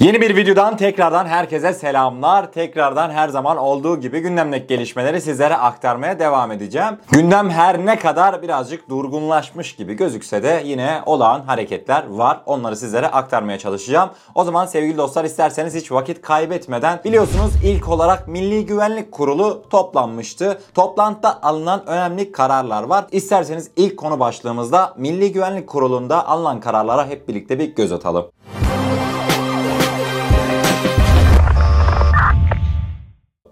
Yeni bir videodan tekrardan herkese selamlar. Tekrardan her zaman olduğu gibi gündemdeki gelişmeleri sizlere aktarmaya devam edeceğim. Gündem her ne kadar birazcık durgunlaşmış gibi gözükse de yine olağan hareketler var. Onları sizlere aktarmaya çalışacağım. O zaman sevgili dostlar isterseniz hiç vakit kaybetmeden biliyorsunuz ilk olarak Milli Güvenlik Kurulu toplanmıştı. Toplantıda alınan önemli kararlar var. İsterseniz ilk konu başlığımızda Milli Güvenlik Kurulu'nda alınan kararlara hep birlikte bir göz atalım.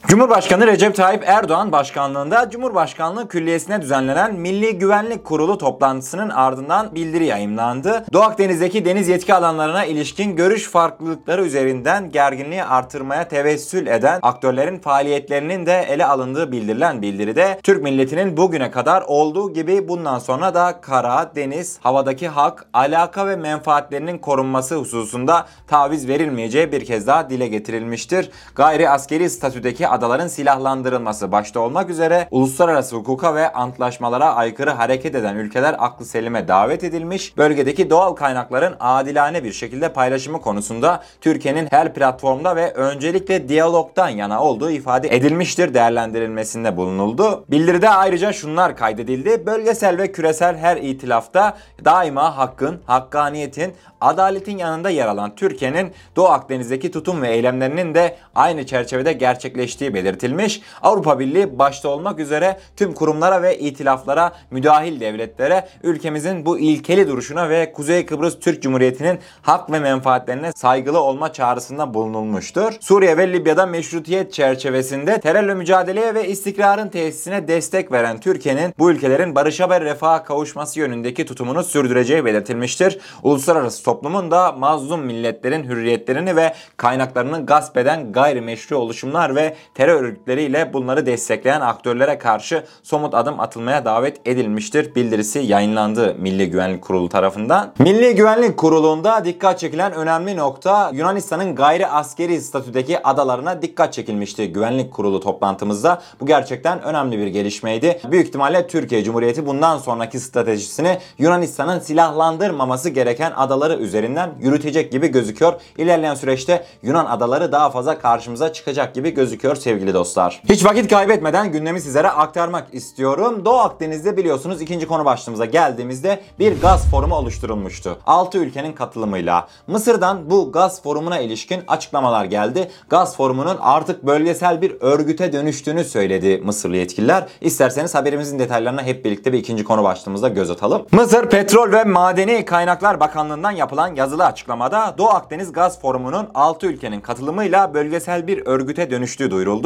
Cumhurbaşkanı Recep Tayyip Erdoğan başkanlığında Cumhurbaşkanlığı Külliyesi'ne düzenlenen Milli Güvenlik Kurulu toplantısının ardından bildiri yayımlandı. Doğu Akdeniz'deki deniz yetki alanlarına ilişkin görüş farklılıkları üzerinden gerginliği artırmaya tevessül eden aktörlerin faaliyetlerinin de ele alındığı bildirilen bildiride Türk milletinin bugüne kadar olduğu gibi bundan sonra da kara, deniz, havadaki hak, alaka ve menfaatlerinin korunması hususunda taviz verilmeyeceği bir kez daha dile getirilmiştir. Gayri askeri statüdeki adaların silahlandırılması başta olmak üzere uluslararası hukuka ve antlaşmalara aykırı hareket eden ülkeler aklı selime davet edilmiş. Bölgedeki doğal kaynakların adilane bir şekilde paylaşımı konusunda Türkiye'nin her platformda ve öncelikle diyalogdan yana olduğu ifade edilmiştir değerlendirilmesinde bulunuldu. Bildiride ayrıca şunlar kaydedildi. Bölgesel ve küresel her itilafta daima hakkın, hakkaniyetin, adaletin yanında yer alan Türkiye'nin Doğu Akdeniz'deki tutum ve eylemlerinin de aynı çerçevede gerçekleştiği belirtilmiş. Avrupa Birliği başta olmak üzere tüm kurumlara ve itilaflara, müdahil devletlere ülkemizin bu ilkeli duruşuna ve Kuzey Kıbrıs Türk Cumhuriyeti'nin hak ve menfaatlerine saygılı olma çağrısında bulunulmuştur. Suriye ve Libya'da meşrutiyet çerçevesinde terörle mücadeleye ve istikrarın tesisine destek veren Türkiye'nin bu ülkelerin barışa ve refaha kavuşması yönündeki tutumunu sürdüreceği belirtilmiştir. Uluslararası toplumun da mazlum milletlerin hürriyetlerini ve kaynaklarını gasp eden gayrimeşru oluşumlar ve terör örgütleriyle bunları destekleyen aktörlere karşı somut adım atılmaya davet edilmiştir. Bildirisi yayınlandı Milli Güvenlik Kurulu tarafından. Milli Güvenlik Kurulu'nda dikkat çekilen önemli nokta Yunanistan'ın gayri askeri statüdeki adalarına dikkat çekilmişti Güvenlik Kurulu toplantımızda. Bu gerçekten önemli bir gelişmeydi. Büyük ihtimalle Türkiye Cumhuriyeti bundan sonraki stratejisini Yunanistan'ın silahlandırmaması gereken adaları üzerinden yürütecek gibi gözüküyor. İlerleyen süreçte Yunan adaları daha fazla karşımıza çıkacak gibi gözüküyor sevgili dostlar. Hiç vakit kaybetmeden gündemi sizlere aktarmak istiyorum. Doğu Akdeniz'de biliyorsunuz ikinci konu başlığımıza geldiğimizde bir gaz forumu oluşturulmuştu. 6 ülkenin katılımıyla. Mısır'dan bu gaz forumuna ilişkin açıklamalar geldi. Gaz forumunun artık bölgesel bir örgüte dönüştüğünü söyledi Mısırlı yetkililer. İsterseniz haberimizin detaylarına hep birlikte bir ikinci konu başlığımızda göz atalım. Mısır Petrol ve Madeni Kaynaklar Bakanlığı'ndan yapılan yazılı açıklamada Doğu Akdeniz Gaz Forumu'nun 6 ülkenin katılımıyla bölgesel bir örgüte dönüştüğü duyuruldu.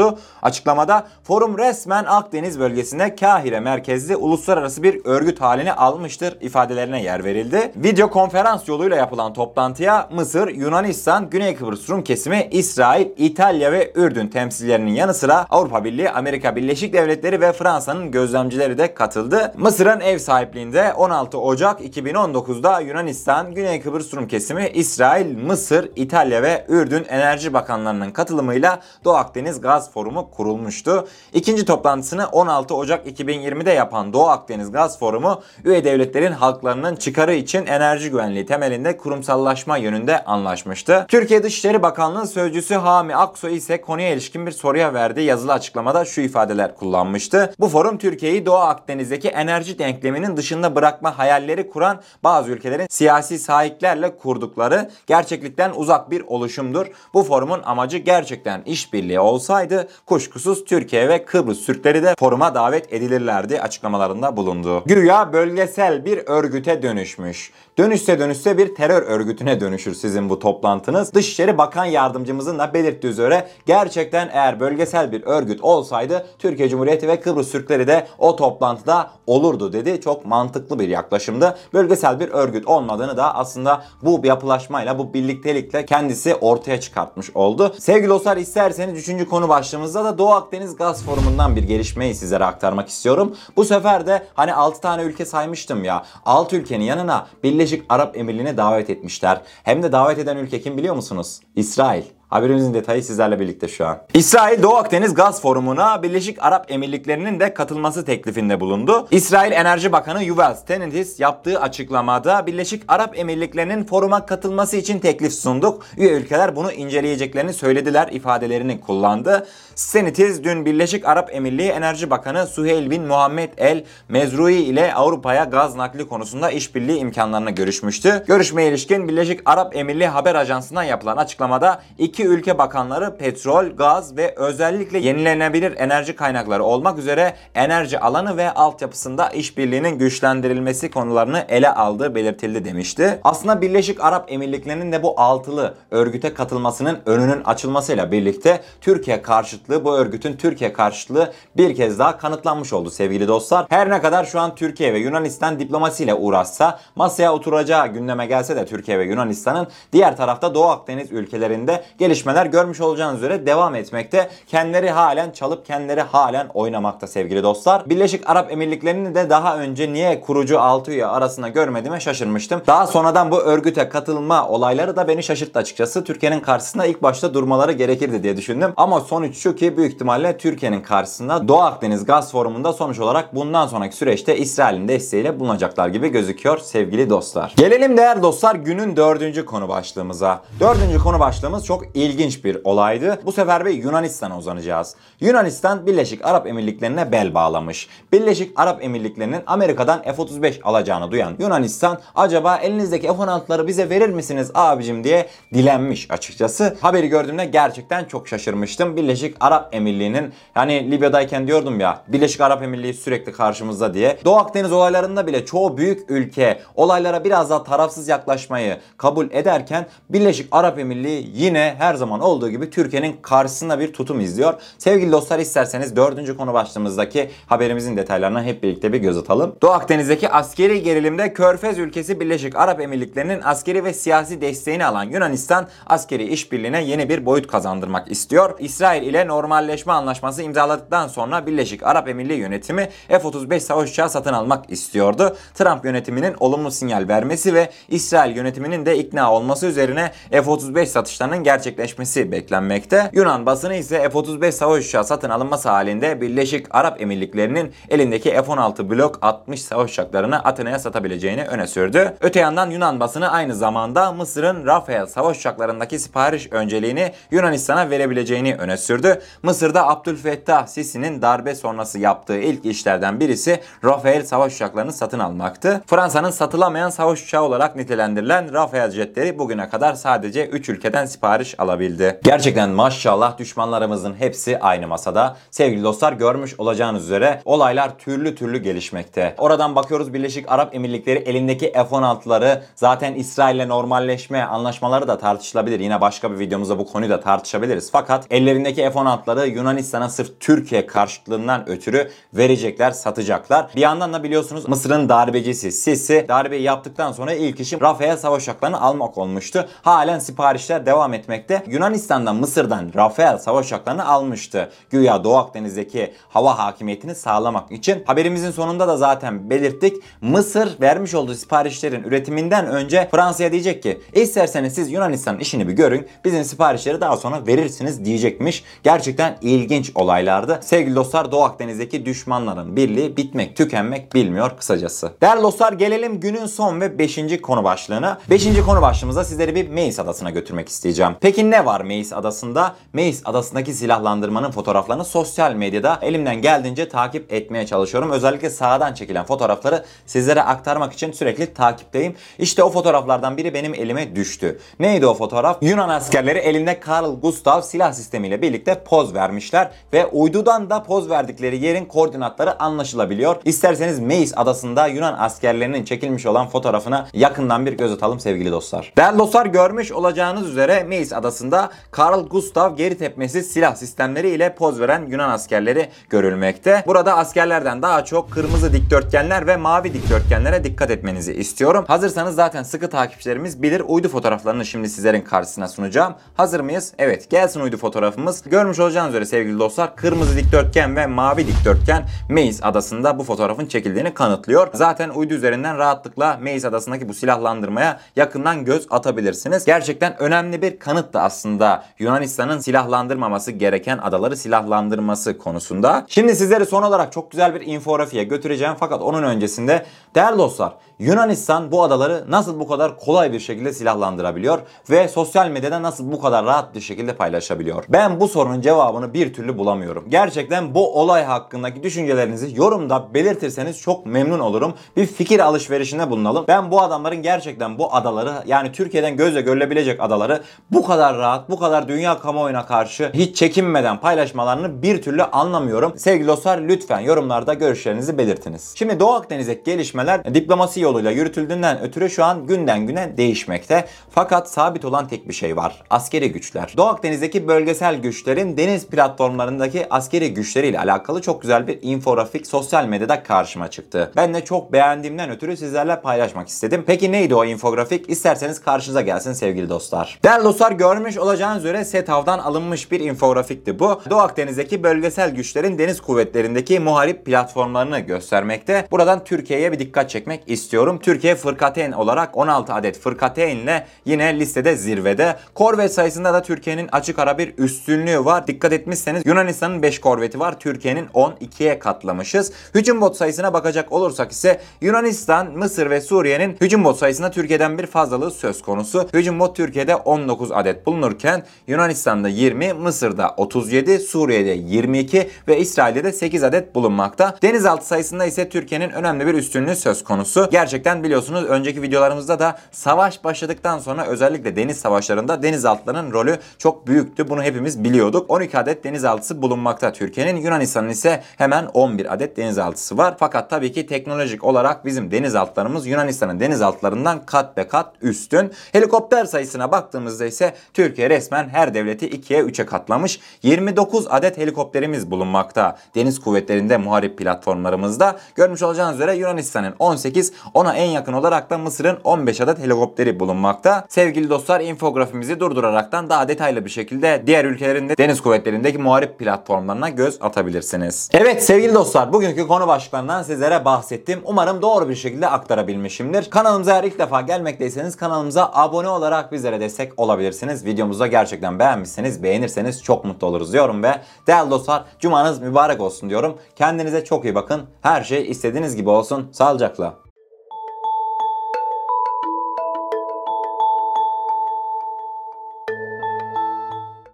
Açıklamada forum resmen Akdeniz bölgesinde Kahire merkezli uluslararası bir örgüt halini almıştır ifadelerine yer verildi. Video konferans yoluyla yapılan toplantıya Mısır, Yunanistan, Güney Kıbrıs Rum kesimi, İsrail, İtalya ve Ürdün temsilcilerinin yanı sıra Avrupa Birliği, Amerika Birleşik Devletleri ve Fransa'nın gözlemcileri de katıldı. Mısır'ın ev sahipliğinde 16 Ocak 2019'da Yunanistan, Güney Kıbrıs Rum kesimi, İsrail, Mısır, İtalya ve Ürdün Enerji Bakanlarının katılımıyla Doğu Akdeniz Gaz Forumu kurulmuştu. İkinci toplantısını 16 Ocak 2020'de yapan Doğu Akdeniz Gaz Forumu, üye devletlerin halklarının çıkarı için enerji güvenliği temelinde kurumsallaşma yönünde anlaşmıştı. Türkiye Dışişleri Bakanlığı Sözcüsü Hami Aksoy ise konuya ilişkin bir soruya verdiği yazılı açıklamada şu ifadeler kullanmıştı. Bu forum Türkiye'yi Doğu Akdeniz'deki enerji denkleminin dışında bırakma hayalleri kuran bazı ülkelerin siyasi sahiplerle kurdukları gerçeklikten uzak bir oluşumdur. Bu forumun amacı gerçekten işbirliği olsaydı kuşkusuz Türkiye ve Kıbrıs Türkleri de foruma davet edilirlerdi açıklamalarında bulundu. Güya bölgesel bir örgüte dönüşmüş. Dönüşse dönüşse bir terör örgütüne dönüşür sizin bu toplantınız. Dışişleri Bakan Yardımcımızın da belirttiği üzere gerçekten eğer bölgesel bir örgüt olsaydı Türkiye Cumhuriyeti ve Kıbrıs Türkleri de o toplantıda olurdu dedi. Çok mantıklı bir yaklaşımdı. Bölgesel bir örgüt olmadığını da aslında bu yapılaşmayla, bu birliktelikle kendisi ortaya çıkartmış oldu. Sevgili dostlar isterseniz 3. konu başlığımızda da Doğu Akdeniz Gaz Forumu'ndan bir gelişmeyi sizlere aktarmak istiyorum. Bu sefer de hani 6 tane ülke saymıştım ya. 6 ülkenin yanına Birleşik Arap Emirliği'ne davet etmişler. Hem de davet eden ülke kim biliyor musunuz? İsrail. Haberimizin detayı sizlerle birlikte şu an. İsrail Doğu Akdeniz Gaz Forumu'na Birleşik Arap Emirlikleri'nin de katılması teklifinde bulundu. İsrail Enerji Bakanı Yuval Stenidis yaptığı açıklamada Birleşik Arap Emirlikleri'nin foruma katılması için teklif sunduk. Üye ülkeler bunu inceleyeceklerini söylediler ifadelerini kullandı. Stenidis dün Birleşik Arap Emirliği Enerji Bakanı Suheil bin Muhammed El Mezrui ile Avrupa'ya gaz nakli konusunda işbirliği imkanlarını görüşmüştü. Görüşmeye ilişkin Birleşik Arap Emirliği Haber Ajansı'ndan yapılan açıklamada iki ülke bakanları petrol, gaz ve özellikle yenilenebilir enerji kaynakları olmak üzere enerji alanı ve altyapısında işbirliğinin güçlendirilmesi konularını ele aldığı belirtildi demişti. Aslında Birleşik Arap Emirlikleri'nin de bu altılı örgüte katılmasının önünün açılmasıyla birlikte Türkiye karşıtlığı bu örgütün Türkiye karşıtlığı bir kez daha kanıtlanmış oldu sevgili dostlar. Her ne kadar şu an Türkiye ve Yunanistan diplomasiyle uğraşsa masaya oturacağı gündeme gelse de Türkiye ve Yunanistan'ın diğer tarafta Doğu Akdeniz ülkelerinde gelişmeler görmüş olacağınız üzere devam etmekte. Kendileri halen çalıp kendileri halen oynamakta sevgili dostlar. Birleşik Arap Emirlikleri'ni de daha önce niye kurucu 6 üye arasında görmediğime şaşırmıştım. Daha sonradan bu örgüte katılma olayları da beni şaşırttı açıkçası. Türkiye'nin karşısında ilk başta durmaları gerekirdi diye düşündüm. Ama sonuç şu ki büyük ihtimalle Türkiye'nin karşısında Doğu Akdeniz Gaz Forumu'nda sonuç olarak bundan sonraki süreçte İsrail'in desteğiyle bulunacaklar gibi gözüküyor sevgili dostlar. Gelelim değerli dostlar günün dördüncü konu başlığımıza. Dördüncü konu başlığımız çok ilginç bir olaydı. Bu sefer bir Yunanistan'a uzanacağız. Yunanistan Birleşik Arap Emirlikleri'ne bel bağlamış. Birleşik Arap Emirlikleri'nin Amerika'dan F-35 alacağını duyan Yunanistan acaba elinizdeki F-16'ları bize verir misiniz abicim diye dilenmiş açıkçası. Haberi gördüğümde gerçekten çok şaşırmıştım. Birleşik Arap Emirliği'nin yani Libya'dayken diyordum ya Birleşik Arap Emirliği sürekli karşımızda diye. Doğu Akdeniz olaylarında bile çoğu büyük ülke olaylara biraz daha tarafsız yaklaşmayı kabul ederken Birleşik Arap Emirliği yine her zaman olduğu gibi Türkiye'nin karşısında bir tutum izliyor. Sevgili dostlar isterseniz dördüncü konu başlığımızdaki haberimizin detaylarına hep birlikte bir göz atalım. Doğu Akdeniz'deki askeri gerilimde Körfez ülkesi Birleşik Arap Emirlikleri'nin askeri ve siyasi desteğini alan Yunanistan askeri işbirliğine yeni bir boyut kazandırmak istiyor. İsrail ile normalleşme anlaşması imzaladıktan sonra Birleşik Arap Emirliği yönetimi F-35 savaş uçağı satın almak istiyordu. Trump yönetiminin olumlu sinyal vermesi ve İsrail yönetiminin de ikna olması üzerine F-35 satışlarının gerçekleşmesi beklenmekte. Yunan basını ise F-35 savaş uçağı satın alınması halinde Birleşik Arap Emirlikleri'nin elindeki F-16 Blok 60 savaş uçaklarını Atina'ya satabileceğini öne sürdü. Öte yandan Yunan basını aynı zamanda Mısır'ın Rafael savaş uçaklarındaki sipariş önceliğini Yunanistan'a verebileceğini öne sürdü. Mısır'da Abdülfettah Sisi'nin darbe sonrası yaptığı ilk işlerden birisi Rafael savaş uçaklarını satın almaktı. Fransa'nın satılamayan savaş uçağı olarak nitelendirilen Rafael jetleri bugüne kadar sadece 3 ülkeden sipariş alabildi. Gerçekten maşallah düşmanlarımızın hepsi aynı masada. Sevgili dostlar görmüş olacağınız üzere olaylar türlü türlü gelişmekte. Oradan bakıyoruz Birleşik Arap Emirlikleri elindeki F-16'ları zaten İsrail ile normalleşme anlaşmaları da tartışılabilir. Yine başka bir videomuzda bu konuyu da tartışabiliriz. Fakat ellerindeki F-16'ları Yunanistan'a sırf Türkiye karşıtlığından ötürü verecekler, satacaklar. Bir yandan da biliyorsunuz Mısır'ın darbecisi Sisi darbeyi yaptıktan sonra ilk işim Rafael savaş uçaklarını almak olmuştu. Halen siparişler devam etmekte. Yunanistan'dan Mısır'dan Rafael savaş uçaklarını almıştı. Güya Doğu Akdeniz'deki hava hakimiyetini sağlamak için. Haberimizin sonunda da zaten belirttik. Mısır vermiş olduğu siparişlerin üretiminden önce Fransa'ya diyecek ki isterseniz siz Yunanistan'ın işini bir görün. Bizim siparişleri daha sonra verirsiniz diyecekmiş. Gerçekten ilginç olaylardı. Sevgili dostlar Doğu Akdeniz'deki düşmanların birliği bitmek tükenmek bilmiyor kısacası. Değerli dostlar gelelim günün son ve 5. konu başlığına. 5. konu başlığımızda sizleri bir Meis adasına götürmek isteyeceğim. Peki ne var Meis adasında? Meis adasındaki silahlandırmanın fotoğraflarını sosyal medyada elimden geldiğince takip etmeye çalışıyorum. Özellikle sağdan çekilen fotoğrafları sizlere aktarmak için sürekli takipteyim. İşte o fotoğraflardan biri benim elime düştü. Neydi o fotoğraf? Yunan askerleri elinde Carl Gustav silah sistemiyle birlikte poz vermişler ve uydudan da poz verdikleri yerin koordinatları anlaşılabiliyor. İsterseniz Meis adasında Yunan askerlerinin çekilmiş olan fotoğrafına yakından bir göz atalım sevgili dostlar. Değerli dostlar görmüş olacağınız üzere Meis adasında Carl Gustav geri tepmesi silah sistemleri ile poz veren Yunan askerleri görülmekte. Burada askerlerden daha çok kırmızı dikdörtgenler ve mavi dikdörtgenlere dikkat etmenizi istiyorum. Hazırsanız zaten sıkı takipçilerimiz bilir uydu fotoğraflarını şimdi sizlerin karşısına sunacağım. Hazır mıyız? Evet gelsin uydu fotoğrafımız. Görmüş olacağınız üzere sevgili dostlar kırmızı dikdörtgen ve mavi dikdörtgen Meis adasında bu fotoğrafın çekildiğini kanıtlıyor. Zaten uydu üzerinden rahatlıkla Meis adasındaki bu silahlandırmaya yakından göz atabilirsiniz. Gerçekten önemli bir kanıt da aslında Yunanistan'ın silahlandırmaması gereken adaları silahlandırması konusunda. Şimdi sizleri son olarak çok güzel bir infografiye götüreceğim fakat onun öncesinde değerli dostlar Yunanistan bu adaları nasıl bu kadar kolay bir şekilde silahlandırabiliyor ve sosyal medyada nasıl bu kadar rahat bir şekilde paylaşabiliyor? Ben bu sorunun cevabını bir türlü bulamıyorum. Gerçekten bu olay hakkındaki düşüncelerinizi yorumda belirtirseniz çok memnun olurum. Bir fikir alışverişinde bulunalım. Ben bu adamların gerçekten bu adaları yani Türkiye'den gözle görülebilecek adaları bu kadar rahat, bu kadar dünya kamuoyuna karşı hiç çekinmeden paylaşmalarını bir türlü anlamıyorum. Sevgili dostlar lütfen yorumlarda görüşlerinizi belirtiniz. Şimdi Doğu Akdeniz'deki gelişmeler diplomasi yoluyla yürütüldüğünden ötürü şu an günden güne değişmekte. Fakat sabit olan tek bir şey var. Askeri güçler. Doğu Akdeniz'deki bölgesel güçlerin deniz platformlarındaki askeri güçleriyle alakalı çok güzel bir infografik sosyal medyada karşıma çıktı. Ben de çok beğendiğimden ötürü sizlerle paylaşmak istedim. Peki neydi o infografik? İsterseniz karşınıza gelsin sevgili dostlar. Değerli dostlar görmüş olacağınız üzere SETAV'dan alınmış bir infografikti bu. Doğu Akdeniz'deki bölgesel güçlerin deniz kuvvetlerindeki muharip platformlarını göstermekte. Buradan Türkiye'ye bir dikkat çekmek istiyorum. Türkiye fırkateyn olarak 16 adet fırkateynle yine listede zirvede. Korvet sayısında da Türkiye'nin açık ara bir üstünlüğü var. Dikkat etmişseniz Yunanistan'ın 5 korveti var. Türkiye'nin 12'ye katlamışız. Hücum bot sayısına bakacak olursak ise Yunanistan, Mısır ve Suriye'nin hücum bot sayısında Türkiye'den bir fazlalığı söz konusu. Hücum bot Türkiye'de 19 adet bulunurken Yunanistan'da 20, Mısır'da 37, Suriye'de 22 ve İsrail'de de 8 adet bulunmakta. Denizaltı sayısında ise Türkiye'nin önemli bir üstünlüğü söz konusu. Gerçekten biliyorsunuz önceki videolarımızda da savaş başladıktan sonra özellikle deniz savaşlarında denizaltılarının rolü çok büyüktü. Bunu hepimiz biliyorduk. 12 adet denizaltısı bulunmakta Türkiye'nin. Yunanistan'ın ise hemen 11 adet denizaltısı var. Fakat tabii ki teknolojik olarak bizim denizaltılarımız Yunanistan'ın denizaltılarından kat be kat üstün. Helikopter sayısına baktığımızda ise Türkiye resmen her devleti 2'ye 3'e katlamış. 29 adet helikopterimiz bulunmakta. Deniz kuvvetlerinde muharip platformlarımızda. Görmüş olacağınız üzere Yunanistan'ın 18, ona en yakın olarak da Mısır'ın 15 adet helikopteri bulunmakta. Sevgili dostlar infografimizi durduraraktan daha detaylı bir şekilde diğer ülkelerin de deniz kuvvetlerindeki muharip platformlarına göz atabilirsiniz. Evet sevgili dostlar bugünkü konu başlıklarından sizlere bahsettim. Umarım doğru bir şekilde aktarabilmişimdir. Kanalımıza eğer ilk defa gelmekteyseniz kanalımıza abone olarak bizlere destek olabilirsiniz. Videomuzu da gerçekten beğenmişseniz beğenirseniz çok mutlu oluruz diyorum ve değerli dostlar cumanız mübarek olsun diyorum. Kendinize çok iyi bakın. Her şey istediğiniz gibi olsun. Sağlıcakla.